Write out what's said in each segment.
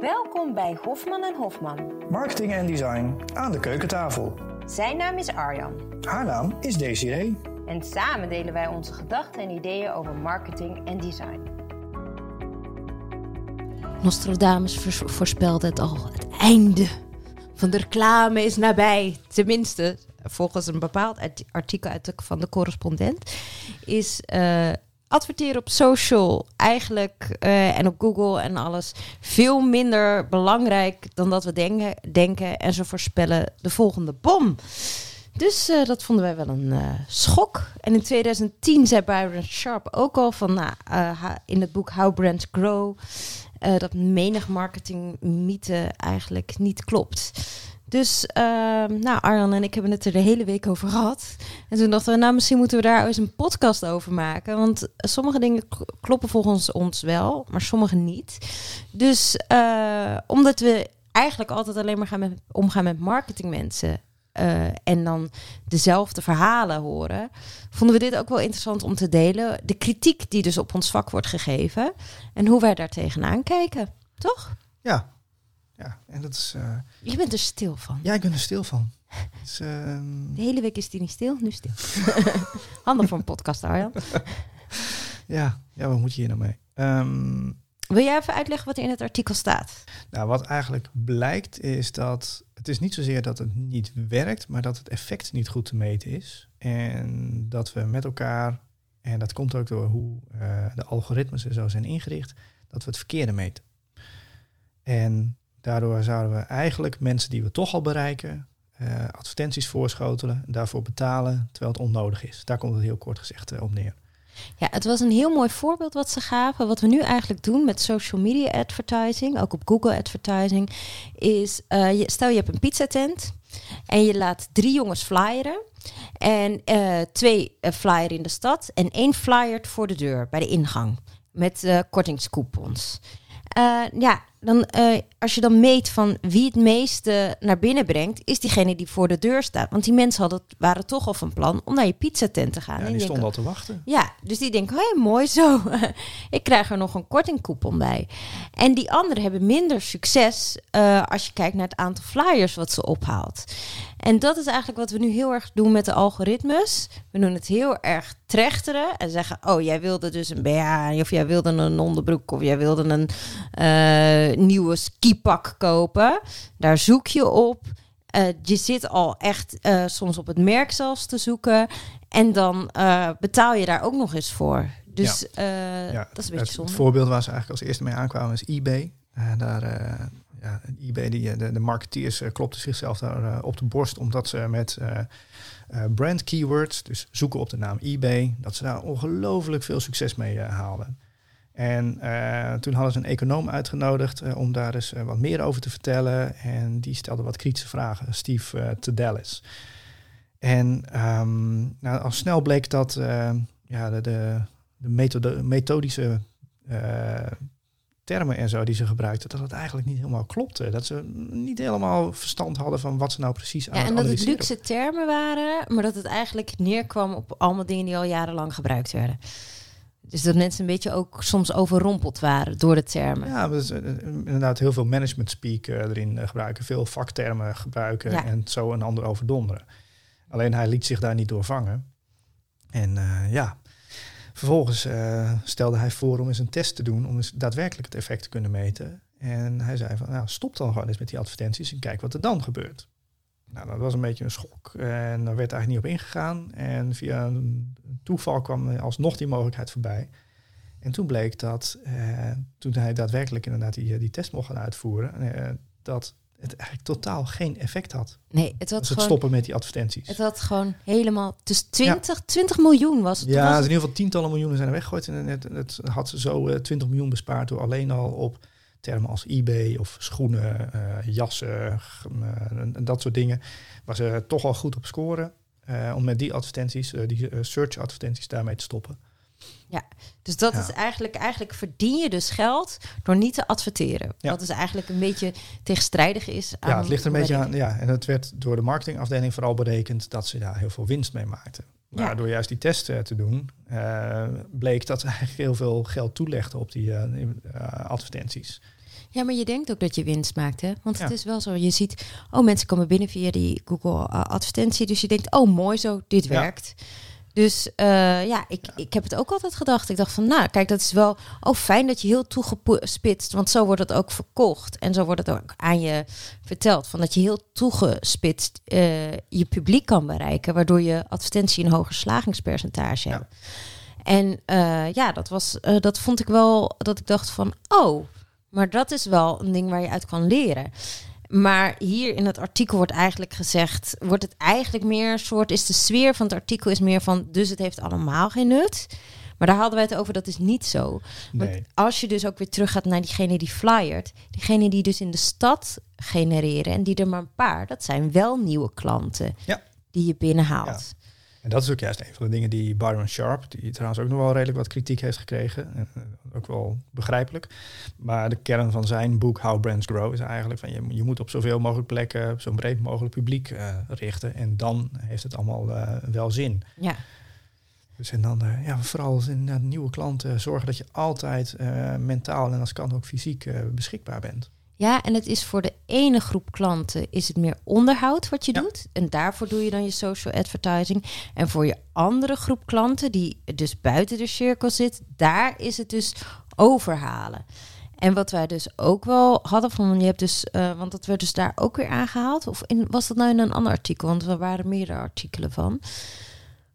Welkom bij Hofman en Hofman. Marketing en design aan de keukentafel. Zijn naam is Arjan. Haar naam is Desiree. En samen delen wij onze gedachten en ideeën over marketing en design. Nostradamus voorspelde het al. Het einde van de reclame is nabij. Tenminste, volgens een bepaald artikel uit de, van de correspondent. Is uh, adverteren op social eigenlijk uh, en op Google en alles veel minder belangrijk dan dat we denken. denken en ze voorspellen de volgende bom. Dus uh, dat vonden wij wel een uh, schok. En in 2010 zei Byron Sharp ook al van nou, in het boek How Brands Grow dat menig marketingmythe eigenlijk niet klopt. Dus, uh, nou, Arjan en ik hebben het er de hele week over gehad. En toen dachten we, nou, misschien moeten we daar eens een podcast over maken. Want sommige dingen kloppen volgens ons wel, maar sommige niet. Dus, uh, omdat we eigenlijk altijd alleen maar gaan omgaan met marketingmensen. Uh, en dan dezelfde verhalen horen, vonden we dit ook wel interessant om te delen. De kritiek die dus op ons vak wordt gegeven en hoe wij daar tegenaan kijken, toch? Ja, ja, en dat is. Uh... Je bent er stil van. Ja, ik ben er stil van. Is, uh... De hele week is die niet stil, nu stil. Handig voor een podcast, Arjan. ja, ja, wat moet je hier nou mee? Um... Wil jij even uitleggen wat er in het artikel staat? Nou, wat eigenlijk blijkt is dat het is niet zozeer dat het niet werkt, maar dat het effect niet goed te meten is. En dat we met elkaar, en dat komt ook door hoe uh, de algoritmes en zo zijn ingericht, dat we het verkeerde meten. En Daardoor zouden we eigenlijk mensen die we toch al bereiken, uh, advertenties voorschotelen, daarvoor betalen, terwijl het onnodig is. Daar komt het heel kort gezegd uh, op neer. Ja, het was een heel mooi voorbeeld wat ze gaven. Wat we nu eigenlijk doen met social media advertising, ook op Google advertising, is je, stel je hebt een pizzatent en je laat drie jongens flyeren. En twee flyer in de stad en één flyer voor de deur bij de ingang met kortingscoupons. ja, dan, uh, als je dan meet van wie het meeste naar binnen brengt, is diegene die voor de deur staat. Want die mensen hadden, waren toch al van plan om naar je pizzatent te gaan. Ja, en die stonden al te wachten. Ja, dus die denken, hé, mooi zo. ik krijg er nog een kortingcoupon bij. En die anderen hebben minder succes uh, als je kijkt naar het aantal flyers wat ze ophaalt. En dat is eigenlijk wat we nu heel erg doen met de algoritmes. We doen het heel erg trechteren en zeggen: Oh, jij wilde dus een BH, of jij wilde een onderbroek, of jij wilde een uh, nieuwe skipak kopen. Daar zoek je op. Uh, je zit al echt uh, soms op het merk zelfs te zoeken. En dan betaal je daar ook nog eens voor. Dus ja. ja, dat is een beetje zonde. Het voorbeeld waar ze eigenlijk als eerste mee aankwamen is eBay. daar ja, eBay, die, de, de marketeers klopten zichzelf daar op de borst omdat ze met brand keywords, dus zoeken op de naam eBay, dat ze daar ongelooflijk veel succes mee haalden. En toen hadden ze een econoom uitgenodigd om daar eens wat meer over te vertellen. En die stelde wat kritische vragen, Steve uh, Tedelis. En um, nou, al snel bleek dat ja, de, de, methode, methodische termen en zo die ze gebruikten, dat het eigenlijk niet helemaal klopte. Dat ze niet helemaal verstand hadden van wat ze nou precies aan ja, en dat het luxe termen waren, maar dat het eigenlijk neerkwam op allemaal dingen die al jarenlang gebruikt werden. Dus dat mensen een beetje ook soms overrompeld waren door de termen. Ja, dus, inderdaad heel veel management speak erin gebruiken, veel vaktermen gebruiken en zo een ander overdonderen. Alleen hij liet zich daar niet door vangen. En uh, ja, Vervolgens uh, stelde hij voor om eens een test te doen om eens daadwerkelijk het effect te kunnen meten. En hij zei van, nou, stop dan gewoon eens met die advertenties en kijk wat er dan gebeurt. Nou, dat was een beetje een schok en daar werd eigenlijk niet op ingegaan. En via een toeval kwam alsnog die mogelijkheid voorbij. En toen bleek dat, uh, toen hij daadwerkelijk inderdaad die, die test mocht gaan uitvoeren, uh, dat het eigenlijk totaal geen effect had. Nee, het had dus gewoon, het stoppen met die advertenties. Het had gewoon helemaal... Dus 20, ja. 20 miljoen was het. Ja, was in ieder geval tientallen miljoenen zijn er weggegooid. En het, het had zo uh, 20 miljoen bespaard door alleen al op termen als eBay of schoenen, uh, jassen en dat soort dingen. Waar ze toch al goed op scoren. Uh, om met die advertenties, die search advertenties daarmee te stoppen. Ja, dus dat is eigenlijk, eigenlijk verdien je dus geld door niet te adverteren. Ja. Wat dus eigenlijk een beetje tegenstrijdig is. Aan ja, het ligt er een beetje aan. Ja, en het werd door de marketingafdeling vooral berekend dat ze daar heel veel winst mee maakten. Maar door juist die testen te doen, bleek dat ze eigenlijk heel veel geld toelegden op die advertenties. Ja, maar je denkt ook dat je winst maakt, hè? Want het is wel zo. Je ziet, oh, mensen komen binnen via die Google advertentie. Dus je denkt, oh, mooi zo, dit werkt. Dus uh, ja, ik, ik heb het ook altijd gedacht. Ik dacht van, nou, kijk, dat is wel oh, fijn dat je heel toegespitst, want zo wordt het ook verkocht en zo wordt het ook aan je verteld, van dat je heel toegespitst uh, je publiek kan bereiken, waardoor je advertentie een hoger slagingspercentage hebt. En uh, ja, dat was, dat vond ik wel dat ik dacht van, oh, maar dat is wel een ding waar je uit kan leren. Maar hier in het artikel wordt eigenlijk gezegd, wordt het eigenlijk meer een soort, is de sfeer van het artikel is meer van, dus het heeft allemaal geen nut. Maar daar hadden wij het over, dat is niet zo. Want als je dus ook weer terug gaat naar diegene die flyert, diegene die dus in de stad genereren en die er maar een paar, dat zijn wel nieuwe klanten ja. die je binnenhaalt. En dat is ook juist een van de dingen die Byron Sharp, die trouwens ook nog wel redelijk wat kritiek heeft gekregen, en eh, ook wel begrijpelijk. Maar de kern van zijn boek How Brands Grow is eigenlijk van je, je moet op zoveel mogelijk plekken, zo breed mogelijk publiek uh, richten. En dan heeft het allemaal uh, wel zin. Ja. Dus en dan ja, vooral in nieuwe klanten zorgen dat je altijd mentaal en als kan ook fysiek beschikbaar bent. Ja, en het is voor de ene groep klanten is het meer onderhoud wat je doet. En daarvoor doe je dan je social advertising. En voor je andere groep klanten, die dus buiten de cirkel zit, daar is het dus overhalen. En wat wij dus ook wel hadden van, je hebt dus, uh, want dat werd dus daar ook weer aangehaald. Of in, was dat nou in een ander artikel? Want er waren meerdere artikelen van.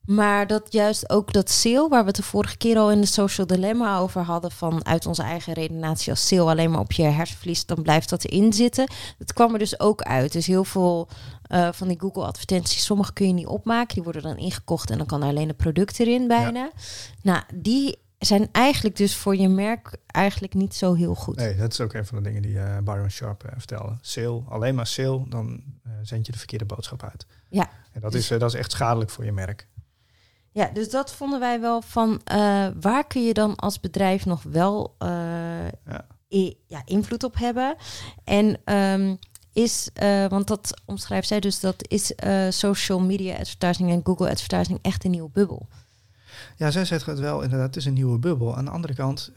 Maar dat juist ook dat sale, waar we het de vorige keer al in de social dilemma over hadden, van uit onze eigen redenatie als sale alleen maar op je hersenvlies, dan blijft dat erin zitten. Dat kwam er dus ook uit. Dus heel veel uh, van die Google advertenties, sommige kun je niet opmaken, die worden dan ingekocht en dan kan er alleen een product erin bijna. Nou, die zijn eigenlijk dus voor je merk eigenlijk niet zo heel goed. Nee, dat is ook een van de dingen die uh, Byron Sharp uh, vertelde. Sale, alleen maar sale, dan zend je de verkeerde boodschap uit. Ja. En dat, is, dat is echt schadelijk voor je merk. Ja, dus dat vonden wij wel van uh, waar kun je dan als bedrijf nog wel uh, ja. ja. invloed op hebben. En um, is, uh, want dat omschrijft zij dus, dat is social media advertising en Google advertising echt een nieuwe bubbel. Ja, zij zegt het wel, inderdaad, het is een nieuwe bubbel. Aan de andere kant,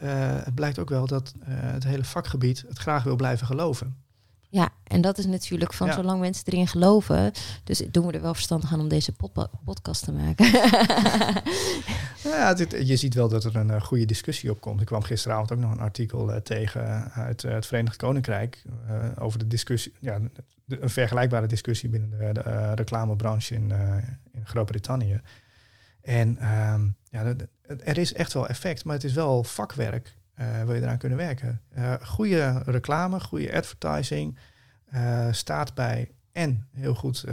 het blijkt ook wel dat het hele vakgebied het graag wil blijven geloven. Ja, en dat is natuurlijk van zolang mensen erin geloven. Dus doen we er wel verstandig aan om deze podcast te maken. ja, je ziet wel dat er een uh, goede discussie op komt. Ik kwam gisteravond ook nog een artikel uh, tegen uit uh, het Verenigd Koninkrijk over de discussie, ja, de, een vergelijkbare discussie binnen de, de reclamebranche in, in Groot-Brittannië. En ehm, ja, er is echt wel effect, maar het is wel vakwerk. Uh, wil je eraan kunnen werken. Uh, goede reclame, goede advertising uh, staat bij en heel goed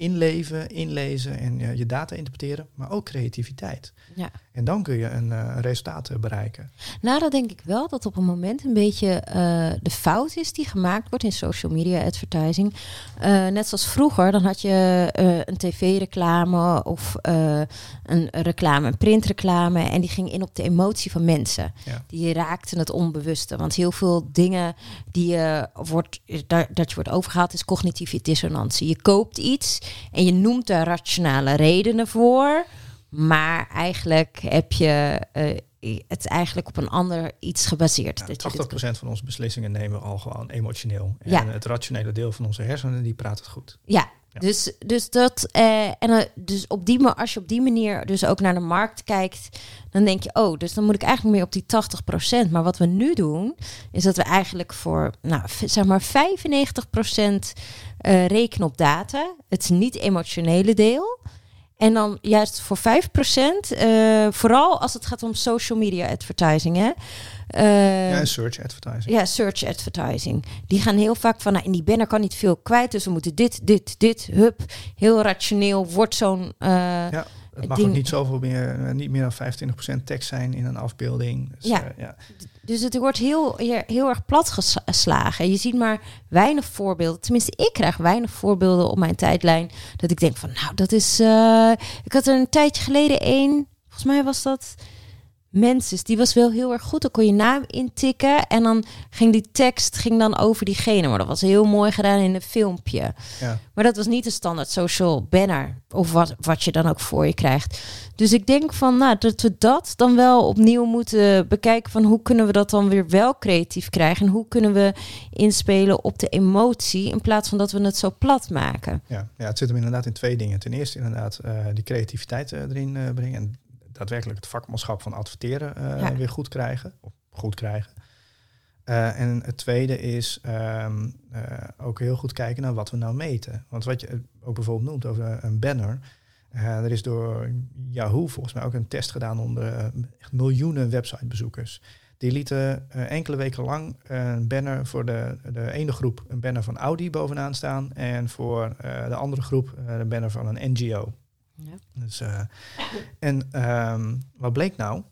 inleven, inlezen en je data interpreteren, maar ook creativiteit. Ja. En dan kun je een, uh, resultaat bereiken. Nou, dat denk ik wel dat op een moment een beetje uh, de fout is die gemaakt wordt in social media advertising. Net zoals vroeger, dan had je een tv-reclame of een reclame, een printreclame. En die ging in op de emotie van mensen. Ja. Die raakten het onbewuste. Want heel veel dingen die je wordt, dat je wordt overgehaald is cognitieve dissonantie. Je koopt iets en je noemt daar rationale redenen voor. Maar eigenlijk heb je uh, het eigenlijk op een ander iets gebaseerd. Ja, dat 80% van onze beslissingen nemen we al gewoon emotioneel. En ja. het rationele deel van onze hersenen, die praat het goed. Ja, Dus, dus, dat, uh, en, uh, dus op die, als je op die manier dus ook naar de markt kijkt, dan denk je, oh, dus dan moet ik eigenlijk meer op die 80%. Maar wat we nu doen, is dat we eigenlijk voor, nou, zeg maar 95% uh, rekenen op data. Het niet emotionele deel. En dan juist voor 5%, uh, eh, vooral als het gaat om social media advertising. Hè? Uh, ja, search advertising. Ja, search advertising. Die gaan heel vaak van, nou, in die banner kan niet veel kwijt, dus we moeten dit, dit, dit, hup. Heel rationeel wordt zo'n... Uh, ja. Het mag ook niet zoveel meer, niet meer dan 25% tekst zijn in een afbeelding. Dus, ja. ja. Dus het wordt heel, heel erg plat geslagen. Je ziet maar weinig voorbeelden. Tenminste, ik krijg weinig voorbeelden op mijn tijdlijn. Dat ik denk van, nou, dat is. Uh, ik had er een tijdje geleden één. Volgens mij was dat Menses, die was wel heel erg goed. Dan kon je naam intikken en dan ging die tekst ging dan over diegene. Maar dat was heel mooi gedaan in een filmpje. Ja. Maar dat was niet een standaard social banner of wat, wat je dan ook voor je krijgt. Dus ik denk van, nou, dat we dat dan wel opnieuw moeten bekijken van hoe kunnen we dat dan weer wel creatief krijgen en hoe kunnen we inspelen op de emotie in plaats van dat we het zo plat maken. Ja, ja het zit hem inderdaad in twee dingen. Ten eerste inderdaad uh, die creativiteit uh, erin uh, brengen en daadwerkelijk het vakmanschap van adverteren ja. weer goed krijgen. Of goed krijgen. Uh, en het tweede is um, uh, ook heel goed kijken naar wat we nou meten. Want wat je ook bijvoorbeeld noemt over een banner. Er is door Yahoo volgens mij ook een test gedaan onder echt miljoenen websitebezoekers. Die lieten enkele weken lang een banner voor de, de ene groep een banner van Audi bovenaan staan. En voor de andere groep een banner van een NGO. Ja. Dus, en um, wat bleek nou?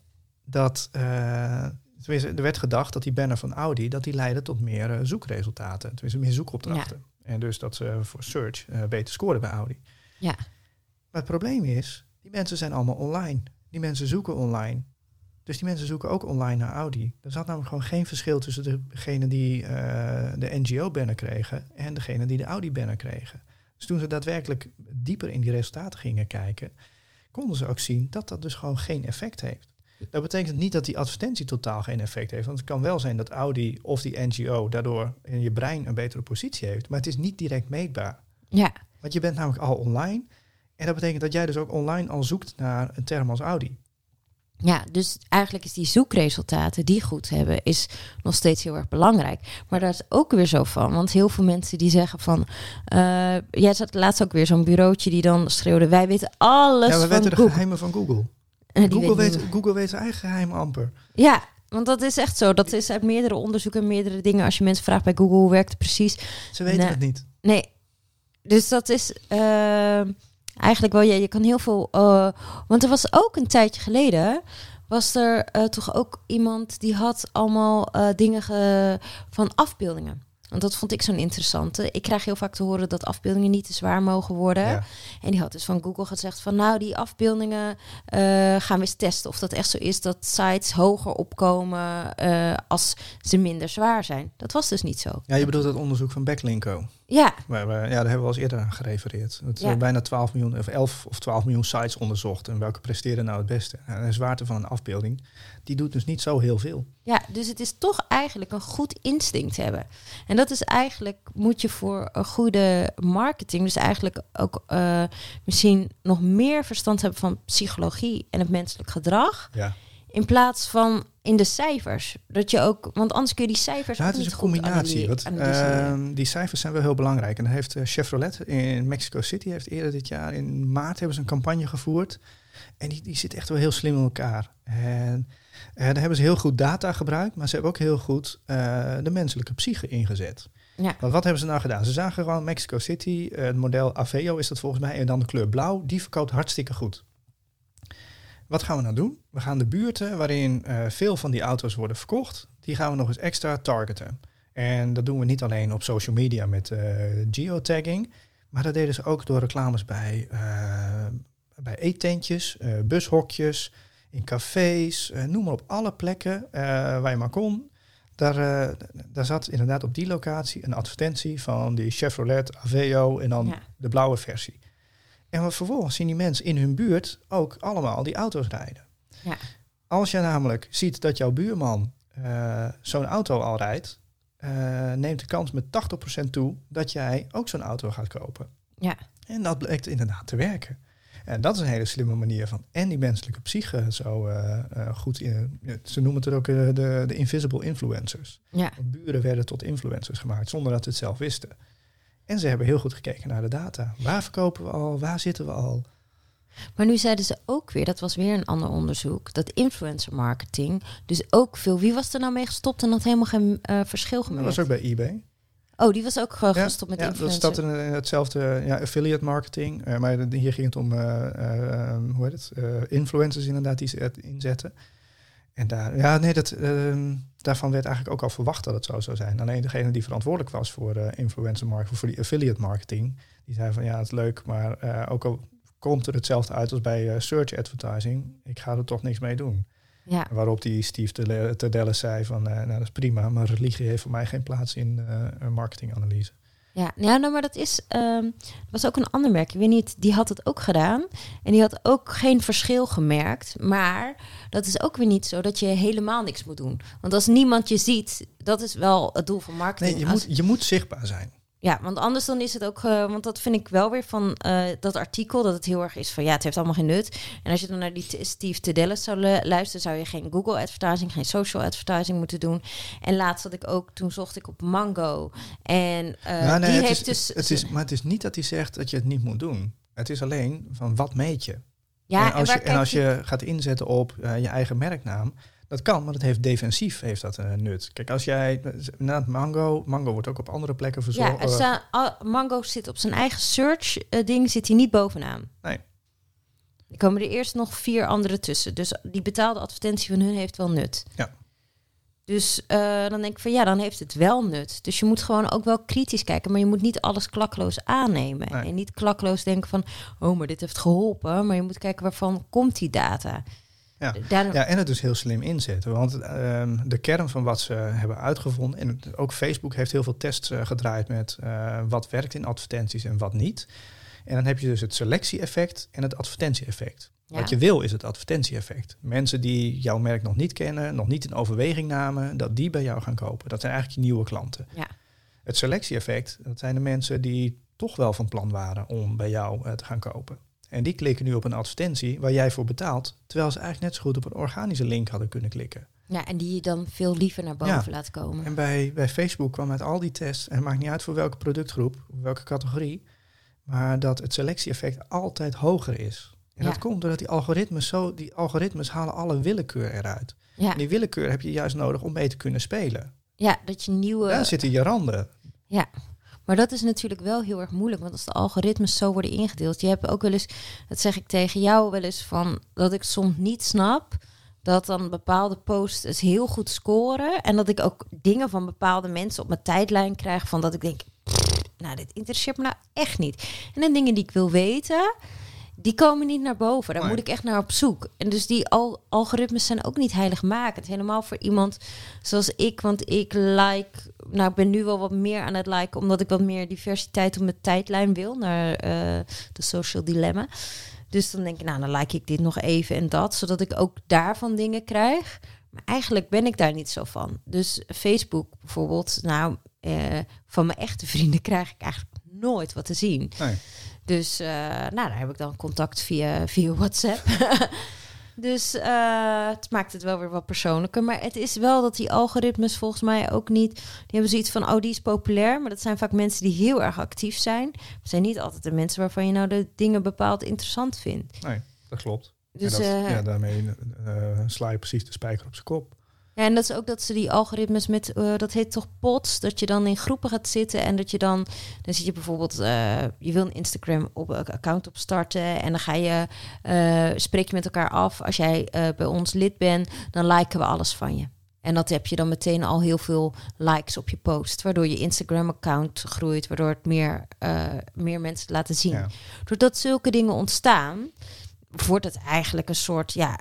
Dat er werd gedacht dat die banner van Audi dat die leidde tot meer uh, zoekresultaten. Tenminste, meer zoekopdrachten. Ja. En dus dat ze voor search beter scoren bij Audi. Ja. Maar het probleem is, die mensen zijn allemaal online. Die mensen zoeken online. Dus die mensen zoeken ook online naar Audi. Er zat namelijk gewoon geen verschil tussen degene die uh, de NGO-banner kregen en degene die de Audi-banner kregen. Dus toen ze daadwerkelijk dieper in die resultaten gingen kijken, konden ze ook zien dat dat dus gewoon geen effect heeft. Dat betekent niet dat die advertentie totaal geen effect heeft. Want het kan wel zijn dat Audi of die NGO daardoor in je brein een betere positie heeft. Maar het is niet direct meetbaar. Ja. Want je bent namelijk al online. En dat betekent dat jij dus ook online al zoekt naar een term als Audi. Ja, dus eigenlijk is die zoekresultaten die goed hebben, is nog steeds heel erg belangrijk. Maar daar is ook weer zo van, want heel veel mensen die zeggen van, uh, jij zat laatst ook weer zo'n bureautje die dan schreeuwde, wij weten alles ja, we van weten de Google. geheimen van Google. Uh, Google weet, Google weet zijn eigen geheim amper. Ja, want dat is echt zo. Dat is uit meerdere onderzoeken, meerdere dingen. Als je mensen vraagt bij Google hoe werkt het precies. Ze weten het niet. Nee. Dus dat is eh, eigenlijk wel, ja, je kan heel veel. eh, want er was ook een tijdje geleden. Was er eh, toch ook iemand die had allemaal eh, dingen ge- van afbeeldingen. Want dat vond ik zo'n interessante. Ik krijg heel vaak te horen dat afbeeldingen niet te zwaar mogen worden. Ja. En die had dus van Google gezegd van nou, die afbeeldingen gaan we eens testen. Of dat echt zo is dat sites hoger opkomen als ze minder zwaar zijn. Dat was dus niet zo. Ja, je bedoelt het onderzoek van Backlinko. Ja, ja, daar hebben we al eens eerder aan gerefereerd. Het Ja. is bijna 12 miljoen, of 11 of 12 miljoen sites onderzocht. En welke presteren nou het beste? En de zwaarte van een afbeelding, die doet dus niet zo heel veel. Ja, dus het is toch eigenlijk een goed instinct hebben. En dat is eigenlijk, moet je voor een goede marketing, dus eigenlijk ook eh, misschien nog meer verstand hebben van psychologie en het menselijk gedrag. Ja. In plaats van in de cijfers. Dat je ook, want anders kun je die cijfers Ja, het is een combinatie. analyseren. ehm, die cijfers zijn wel heel belangrijk. En dan heeft eh, Chevrolet in Mexico City heeft eerder dit jaar in maart hebben ze een campagne gevoerd. En die, die zit echt wel heel slim in elkaar. En eh, daar hebben ze heel goed data gebruikt, maar ze hebben ook heel goed eh, de menselijke psyche ingezet. ja. Want wat hebben ze nou gedaan? Ze zagen gewoon Mexico City, het model Aveo is dat volgens mij, en dan de kleur blauw, die verkoopt hartstikke goed. Wat gaan we nou doen? We gaan de buurten waarin eh, veel van die auto's worden verkocht, die gaan we nog eens extra targeten. En dat doen we niet alleen op social media met eh, geotagging, maar dat deden ze ook door reclames bij, eh, bij eettentjes, eh, bushokjes, in cafés, noem maar op alle plekken waar je maar kon. Daar, daar zat inderdaad op die locatie een advertentie van die Chevrolet Aveo en dan Ja. de blauwe versie. En wat vervolgens zien die mensen in hun buurt ook allemaal die auto's rijden. Ja. Als je namelijk ziet dat jouw buurman eh, zo'n auto al rijdt, eh, neemt de kans met 80% toe dat jij ook zo'n auto gaat kopen. Ja. En dat blijkt inderdaad te werken. En dat is een hele slimme manier van en die menselijke psyche zo eh, goed in. Ze noemen het er ook de, de invisible influencers. ja. Want buren werden tot influencers gemaakt zonder dat ze het zelf wisten. En ze hebben heel goed gekeken naar de data. Waar verkopen we al? Waar zitten we al? Maar nu zeiden ze ook weer, dat was weer een ander onderzoek, dat influencer marketing, dus ook veel. Wie was er nou mee gestopt en had helemaal geen eh, verschil Dat gemerkt? was ook bij eBay. Oh, die was ook uh, Ja, gestopt met ja, dat influencer. staat in, in hetzelfde ja, affiliate marketing. eh, maar hier ging het om, eh, eh, hoe heet het, eh, influencers inderdaad die ze inzetten. En daar, ja, nee, dat, ehm, daarvan werd eigenlijk ook al verwacht dat het zo zou zijn. Alleen degene die verantwoordelijk was voor eh, influencer marketing, voor die affiliate marketing, die zei van ja, het is leuk, maar eh, ook al komt er hetzelfde uit als bij eh, search advertising, ik ga er toch niks mee doen. Ja. Waarop die Steve Tedelle zei van, nou dat is prima, maar religie heeft voor mij geen plaats in een marketinganalyse. Ja, ja nou, maar dat is. Um, was ook een ander merk. Ik weet niet, die had het ook gedaan. En die had ook geen verschil gemerkt. Maar dat is ook weer niet zo dat je helemaal niks moet doen. Want als niemand je ziet, dat is wel het doel van marketing. Nee, je, moet, je moet zichtbaar zijn. Ja, want anders dan is het ook, uh, want dat vind ik wel weer van uh, dat artikel, dat het heel erg is van ja, het heeft allemaal geen nut. En als je dan naar die Steve Tedelis zou luisteren, zou je geen Google advertising, geen social advertising moeten doen. En laatst had ik ook, toen zocht ik op Mango. En uh, nou, nee, die heeft is, dus. Het is, maar het is niet dat hij zegt dat je het niet moet doen. Het is alleen van wat meet je. Ja, en als, je, en als je gaat inzetten op je eigen merknaam, dat kan, maar dat heeft defensief heeft dat een nut. Kijk, als jij na Mango, Mango wordt ook op andere plekken verzorgd. Ja, uh, Mango zit op zijn eigen search uh, ding zit hij niet bovenaan. Nee. Er komen er eerst nog vier andere tussen. Dus die betaalde advertentie van hun heeft wel nut. Ja. Dus uh, dan denk ik van ja, dan heeft het wel nut. Dus je moet gewoon ook wel kritisch kijken, maar je moet niet alles klakloos aannemen. En niet klakloos denken van, oh, maar dit heeft geholpen. Maar je moet kijken waarvan komt die data. Ja. ja, en het dus heel slim inzetten. Want ehm, de kern van wat ze hebben uitgevonden, en ook Facebook heeft heel veel tests uh, gedraaid met uh, wat werkt in advertenties en wat niet. En dan heb je dus het selectie-effect en het advertentie-effect. Wat je wil is het advertentie-effect. Mensen die jouw merk nog niet kennen, nog niet in overweging namen, dat die bij jou gaan kopen. Dat zijn eigenlijk je nieuwe klanten. Ja. Het selectie-effect, dat zijn de mensen die toch wel van plan waren om bij jou uh, te gaan kopen. En die klikken nu op een advertentie waar jij voor betaalt, terwijl ze eigenlijk net zo goed op een organische link hadden kunnen klikken. Ja, en die je dan veel liever naar boven laat komen. En bij, bij Facebook kwam uit al die tests, en het maakt niet uit voor welke productgroep, welke categorie, maar dat het selectie-effect altijd hoger is. En dat komt doordat die algoritmes zo, die algoritmes halen alle willekeur eruit. Ja. En die willekeur heb je juist nodig om mee te kunnen spelen. Ja, dat je nieuwe. Daar zitten je randen. Ja, maar dat is natuurlijk wel heel erg moeilijk, want als de algoritmes zo worden ingedeeld, je hebt ook wel eens, dat zeg ik tegen jou wel eens van, dat ik soms niet snap dat dan bepaalde posts heel goed scoren en dat ik ook dingen van bepaalde mensen op mijn tijdlijn krijg van dat ik denk, nou dit interesseert me nou echt niet. En dan dingen die ik wil weten, die komen niet naar boven. Daar moet ik echt naar op zoek. En dus die al algoritmes zijn ook niet heiligmakend. Helemaal voor iemand zoals ik. Want ik like... Nou, ik ben nu wel wat meer aan het liken... omdat ik wat meer diversiteit op mijn tijdlijn wil... naar uh, de social dilemma. Dus dan denk ik, nou, dan like ik dit nog even en dat... zodat ik ook daarvan dingen krijg. Maar eigenlijk ben ik daar niet zo van. Dus Facebook bijvoorbeeld... nou, uh, van mijn echte vrienden krijg ik eigenlijk nooit wat te zien. Nee. Dus uh, nou, daar heb ik dan contact via, via WhatsApp. dus uh, het maakt het wel weer wat persoonlijker. Maar het is wel dat die algoritmes volgens mij ook niet... Die hebben zoiets van, oh, die is populair. Maar dat zijn vaak mensen die heel erg actief zijn. Het zijn niet altijd de mensen waarvan je nou de dingen bepaald interessant vindt. Nee, dat klopt. Dus, dat, uh, ja, daarmee sla je precies de spijker op zijn kop. Ja, en dat is ook dat ze die algoritmes met, uh, dat heet toch pots, dat je dan in groepen gaat zitten en dat je dan, dan zit je bijvoorbeeld, uh, je wil een Instagram op, account opstarten en dan ga je, uh, spreek je met elkaar af, als jij bij ons lid bent, dan liken we alles van je. En dat heb je dan meteen al heel veel likes op je post, waardoor je Instagram-account groeit, waardoor het meer, meer mensen laten zien. Ja. Doordat zulke dingen ontstaan, wordt het eigenlijk een soort, ja,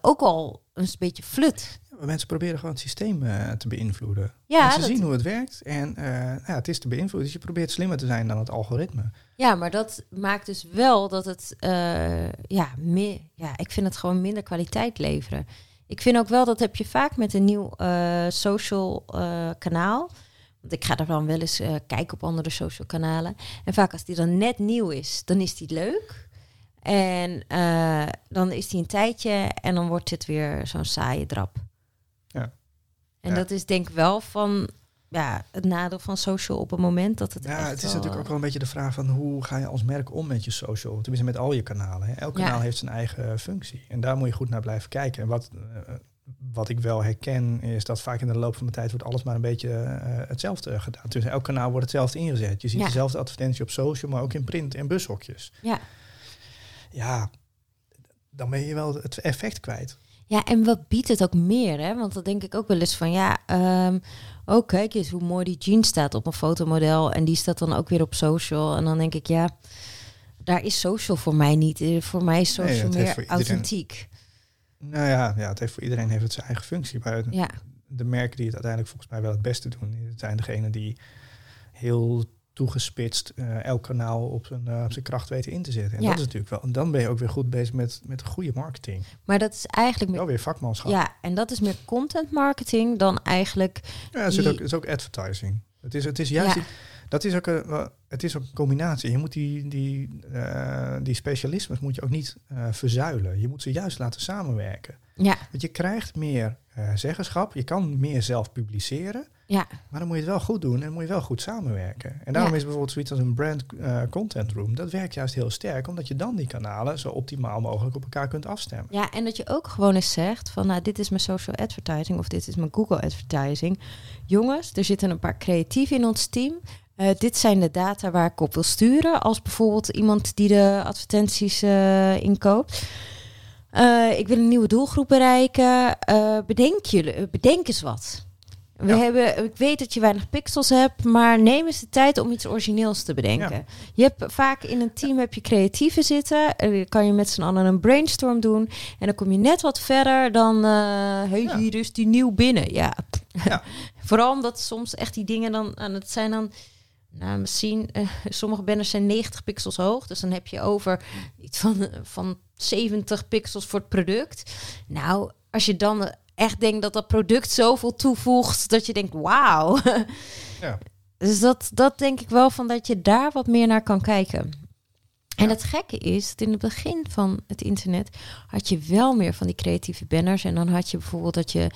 ook al een beetje flut mensen proberen gewoon het systeem uh, te beïnvloeden. Ja, ze zien hoe het werkt en uh, ja, het is te beïnvloeden. Dus je probeert slimmer te zijn dan het algoritme. Ja, maar dat maakt dus wel dat het, uh, ja, meer, ja, ik vind het gewoon minder kwaliteit leveren. Ik vind ook wel dat heb je vaak met een nieuw social kanaal. Want ik ga er dan wel eens kijken op andere social kanalen. En vaak als die dan net nieuw is, dan is die leuk. En dan is die een tijdje en dan wordt het weer zo'n saaie drap. En dat is denk ik wel van ja, het nadeel van social op het moment dat het. Ja, het is natuurlijk ook wel een beetje de vraag van hoe ga je als merk om met je social? Tenminste, met al je kanalen. Hè? Elk kanaal heeft zijn eigen functie. En daar moet je goed naar blijven kijken. En wat, uh, wat ik wel herken, is dat vaak in de loop van de tijd wordt alles maar een beetje uh, hetzelfde gedaan. Dus elk kanaal wordt hetzelfde ingezet. Je ziet dezelfde advertentie op social, maar ook in print en bushokjes. Ja. Ja, dan ben je wel het effect kwijt. Ja, en wat biedt het ook meer, hè? Want dan denk ik ook wel eens van, ja, um, oh kijk eens hoe mooi die jeans staat op een fotomodel. En die staat dan ook weer op social. En dan denk ik, ja, daar is social voor mij niet. Eh, voor mij is social meer authentiek. Nou ja, ja het heeft voor iedereen heeft het zijn eigen functie. Maar Ja, de merken die het uiteindelijk volgens mij wel het beste doen, het zijn degenen die heel toegespitst eh, elk kanaal op zijn, eh, op zijn kracht weten in te zetten. En Ja. dat is natuurlijk wel. En dan ben je ook weer goed bezig met, met goede marketing. maar dat is eigenlijk meer, Wel weer vakmanschap. ja, en dat is meer content marketing dan eigenlijk. Ja, het is, Die- ook, het is ook advertising. Het is, het is juist Ja. die- dat is ook een, het is ook een combinatie. Je moet die, die, eh, die specialismes moet je ook niet verzuilen. Je moet ze juist laten samenwerken. Ja, Want je krijgt meer zeggenschap, je kan meer zelf publiceren, ja, maar dan moet je het wel goed doen en dan moet je wel goed samenwerken. En daarom Ja. is bijvoorbeeld zoiets als een brand eh, content room, dat werkt juist heel sterk, omdat je dan die kanalen zo optimaal mogelijk op elkaar kunt afstemmen. ja, en dat je ook gewoon eens zegt van, nou, dit is mijn social advertising of dit is mijn Google advertising. Jongens, er zitten een paar creatieven in ons team. Eh, dit zijn de data waar ik op wil sturen. Als bijvoorbeeld iemand die de advertenties eh, inkoopt. Ik wil een nieuwe doelgroep bereiken. Bedenk, jullie, bedenk eens wat. We Ja. hebben, ik weet dat je weinig pixels hebt, maar neem eens de tijd om iets origineels te bedenken. Ja. Je hebt vaak in een team heb je creatieven zitten. Eh, kan je met z'n allen een brainstorm doen. En dan kom je net wat verder dan. eh hey, Ja. hier is die nieuw binnen. Ja. Ja. Vooral omdat soms echt die dingen dan. En het zijn dan. Nou, misschien. eh, sommige banners zijn 90 pixels hoog. Dus dan heb je over iets van, van 70 pixels voor het product. Nou, als je dan echt denkt dat dat product zoveel toevoegt. dat je denkt: wauw. Ja. Dus dat, dat denk ik wel van dat je daar wat meer naar kan kijken. En het gekke is, dat in het begin van het internet had je wel meer van die creatieve banners. En dan had je bijvoorbeeld dat je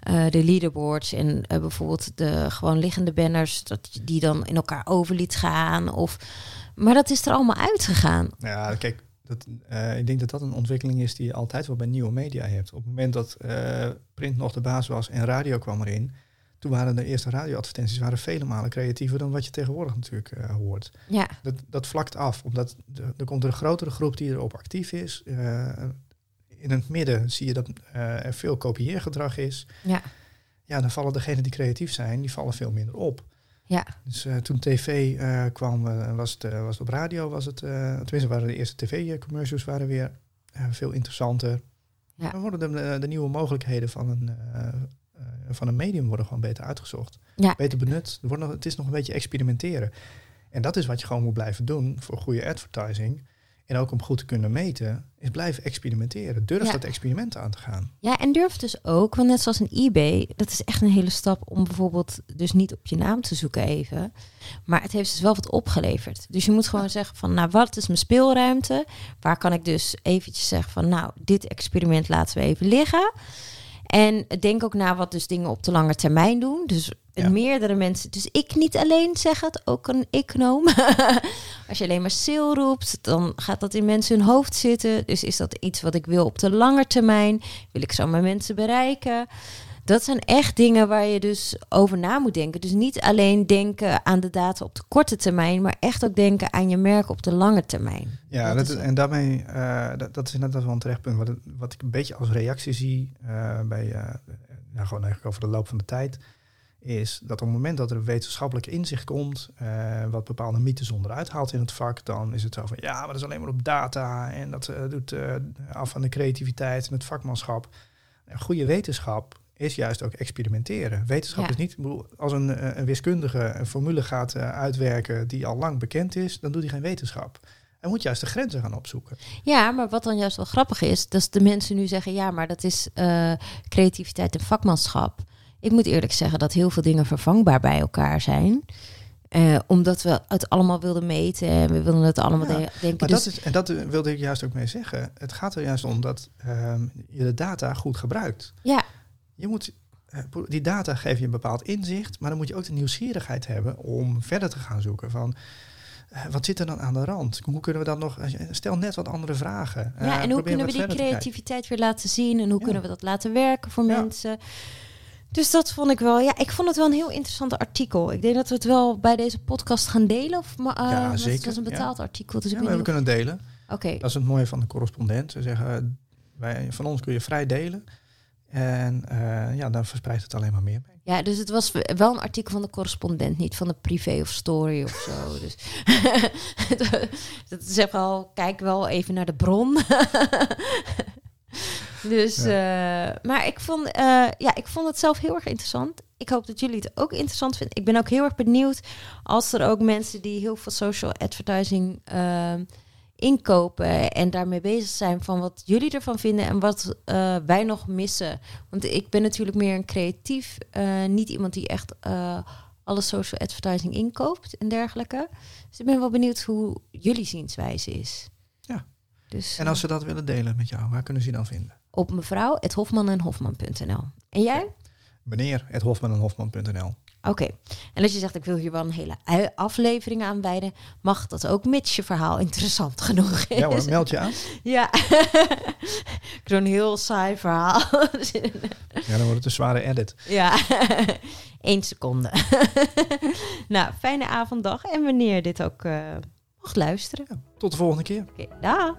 eh, de leaderboards en eh, bijvoorbeeld de gewoon liggende banners, dat je die dan in elkaar over liet gaan. Of, maar dat is er allemaal uitgegaan. Ja, kijk, dat, eh, ik denk dat dat een ontwikkeling is die je altijd wel bij nieuwe media hebt. Op het moment dat eh, print nog de baas was en radio kwam erin, toen waren de eerste radioadvertenties waren vele malen creatiever dan wat je tegenwoordig natuurlijk eh, hoort. Ja, Dat, dat vlakt af, omdat de- er komt een grotere groep die erop actief is. In het midden zie je dat er veel kopieergedrag is. ja, Ja, dan vallen degenen die creatief zijn, die vallen veel minder op. ja, Dus eh, toen tv eh, kwam, eh, was, het, was het op radio, was het, tenminste waren de eerste tv-commercials waren weer veel interessanter. Ja. Dan worden de, de nieuwe mogelijkheden van een, van een medium worden gewoon beter uitgezocht. Ja. Beter benut. Er wordt nog, het is nog een beetje experimenteren. En dat is wat je gewoon moet blijven doen voor goede advertising. En ook om goed te kunnen meten, is blijven experimenteren. Durf Ja. dat experiment aan te gaan. Ja, en durf dus ook, want net zoals een eBay, dat is echt een hele stap om bijvoorbeeld dus niet op je naam te zoeken even. Maar het heeft dus wel wat opgeleverd. Dus je moet gewoon zeggen van, nou, wat is mijn speelruimte? Waar kan ik dus eventjes zeggen van, nou, dit experiment laten we even liggen. En denk ook na wat dus dingen op de lange termijn doen. Dus Ja. meerdere mensen. Dus ik niet alleen zeg het, ook een econoom. Als je alleen maar sale roept, dan gaat dat in mensen hun hoofd zitten. Dus is dat iets wat ik wil op de lange termijn? Wil ik zo mijn mensen bereiken? Dat zijn echt dingen waar je dus over na moet denken. Dus niet alleen denken aan de data op de korte termijn, maar echt ook denken aan je merk op de lange termijn. Ja, Dat dat is en daarmee, eh, dat, dat is inderdaad wel een terechtpunt. Wat, het- wat ik een beetje als reactie zie eh, bij, eh, nou, gewoon eigenlijk over de loop van de tijd, is dat op het moment dat er wetenschappelijk inzicht komt, eh, wat bepaalde mythes onderuit haalt in het vak, dan is het zo van, ja, maar dat is alleen maar op data en dat eh, doet eh, af van de creativiteit en het vakmanschap. Goede wetenschap is juist ook experimenteren. Wetenschap Ja. is niet, als een, een wiskundige een formule gaat uitwerken die al lang bekend is, dan doet hij geen wetenschap. Hij moet juist de grenzen gaan opzoeken. Ja, maar wat dan juist wel grappig is, dat de mensen nu zeggen, ja, maar dat is creativiteit en vakmanschap. Ik moet eerlijk zeggen dat heel veel dingen vervangbaar bij elkaar zijn. Eh, omdat we het allemaal wilden meten en we wilden het allemaal Ja, de- denken. Maar dus, dat is, en dat eh, wilde ik juist ook mee zeggen. Het gaat er juist om dat ehm, je de data goed gebruikt. ja, Je moet, eh, die data geven je een bepaald inzicht, maar dan moet je ook de nieuwsgierigheid hebben om verder te gaan zoeken van wat zit er dan aan de rand? Hoe kunnen we dat nog? Stel net wat andere vragen. Ja, en hoe kunnen we die creativiteit weer laten zien en hoe Ja. kunnen we dat laten werken voor Ja. mensen? Dus dat vond ik wel, ja, ik vond het wel een heel interessant artikel. Ik denk dat we het wel bij deze podcast gaan delen. Of, maar, eh, Ja, want Het zeker, was een ja. betaald artikel, dus Ja, ik we kunnen delen. Oké, Dat is het mooie van de correspondent. Ze zeggen, eh, wij, van ons kun je vrij delen. En eh, ja, dan verspreidt het alleen maar meer mee. Ja, dus het was wel een artikel van de correspondent, niet van de privé of story of zo. Dus dat is echt wel, kijk wel even naar de bron. Dus, eh, maar ik vond, eh, ja, ik vond het zelf heel erg interessant. Ik hoop dat jullie het ook interessant vinden. Ik ben ook heel erg benieuwd als er ook mensen die heel veel social advertising uh, inkopen en daarmee bezig zijn van wat jullie ervan vinden en wat wij nog missen. Want ik ben natuurlijk meer een creatief, niet iemand die echt alle social advertising inkoopt en dergelijke. Dus ik ben wel benieuwd hoe jullie zienswijze is. Ja. Dus, en als ze dat willen delen met jou, waar kunnen ze je dan vinden? Op mevrouw, het Hofman en Hofman.nl. En jij? Meneer, het Hofman en Hofman.nl. Oké. En als je zegt, ik wil hier wel een hele aflevering aan wijden, mag dat ook, mits je verhaal interessant genoeg is. Ja hoor, meld je aan. ja. ik doe een heel saai verhaal. ja, dan wordt het een zware edit. Ja, Eén seconde. nou, fijne avonddag en wanneer dit ook uh, mocht luisteren. Ja, tot de volgende keer. Oké, okay, dag.